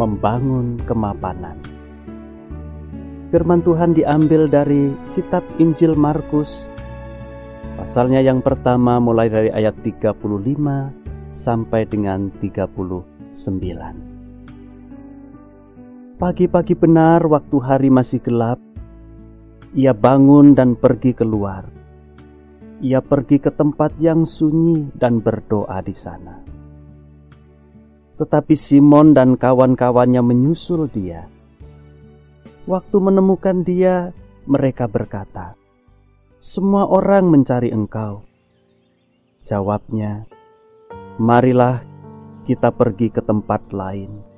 membangun kemapanan. Firman Tuhan diambil dari kitab Injil Markus pasalnya yang pertama mulai dari ayat 35 sampai dengan 39. Pagi-pagi benar waktu hari masih gelap, ia bangun dan pergi keluar. Ia pergi ke tempat yang sunyi dan berdoa di sana. Tetapi Simon dan kawan-kawannya menyusul dia. Waktu menemukan dia, mereka berkata, "Semua orang mencari engkau." Jawabnya, "Marilah kita pergi ke tempat lain."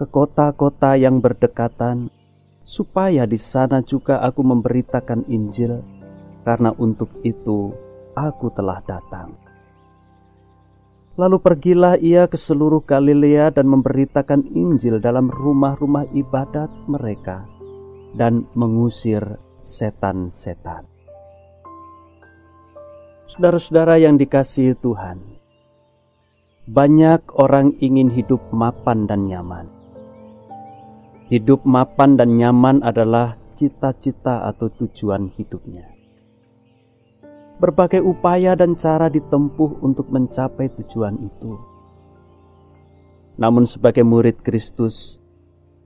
ke kota-kota yang berdekatan, supaya di sana juga aku memberitakan Injil, karena untuk itu aku telah datang. Lalu pergilah ia ke seluruh Galilea dan memberitakan Injil dalam rumah-rumah ibadat mereka dan mengusir setan-setan. Saudara-saudara yang dikasihi Tuhan, banyak orang ingin hidup mapan dan nyaman Hidup mapan dan nyaman adalah cita-cita atau tujuan hidupnya. Berbagai upaya dan cara ditempuh untuk mencapai tujuan itu. Namun, sebagai murid Kristus,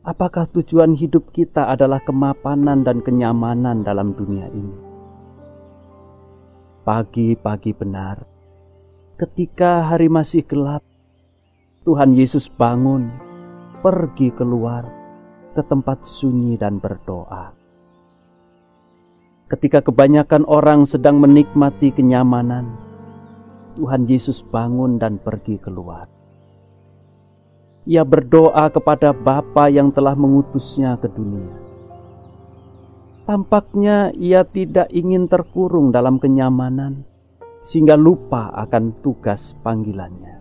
apakah tujuan hidup kita adalah kemapanan dan kenyamanan dalam dunia ini? Pagi-pagi benar, ketika hari masih gelap, Tuhan Yesus bangun, pergi keluar ke tempat sunyi dan berdoa. Ketika kebanyakan orang sedang menikmati kenyamanan, Tuhan Yesus bangun dan pergi keluar. Ia berdoa kepada Bapa yang telah mengutusnya ke dunia. Tampaknya ia tidak ingin terkurung dalam kenyamanan, sehingga lupa akan tugas panggilannya.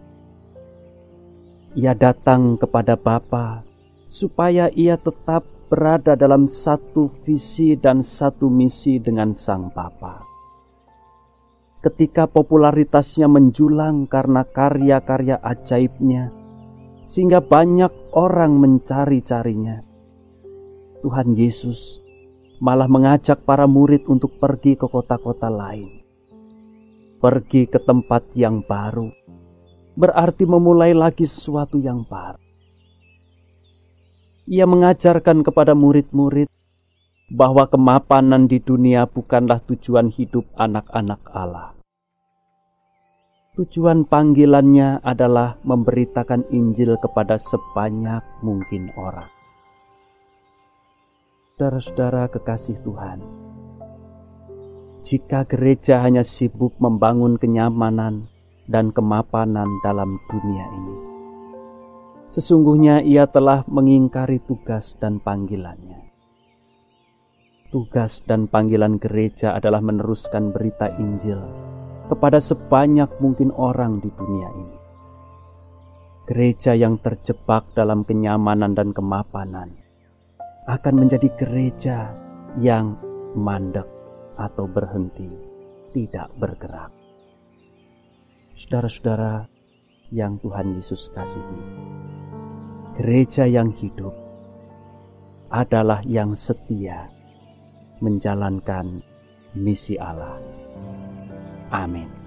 Ia datang kepada Bapa supaya ia tetap berada dalam satu visi dan satu misi dengan Sang Bapa. Ketika popularitasnya menjulang karena karya-karya ajaibnya, sehingga banyak orang mencari-carinya, Tuhan Yesus malah mengajak para murid untuk pergi ke kota-kota lain, pergi ke tempat yang baru, berarti memulai lagi sesuatu yang baru ia mengajarkan kepada murid-murid bahwa kemapanan di dunia bukanlah tujuan hidup anak-anak Allah. Tujuan panggilannya adalah memberitakan Injil kepada sebanyak mungkin orang. Saudara-saudara kekasih Tuhan, jika gereja hanya sibuk membangun kenyamanan dan kemapanan dalam dunia ini, Sesungguhnya ia telah mengingkari tugas dan panggilannya. Tugas dan panggilan gereja adalah meneruskan berita Injil kepada sebanyak mungkin orang di dunia ini. Gereja yang terjebak dalam kenyamanan dan kemapanan akan menjadi gereja yang mandek atau berhenti, tidak bergerak. Saudara-saudara yang Tuhan Yesus kasihi, gereja yang hidup adalah yang setia menjalankan misi Allah. Amin.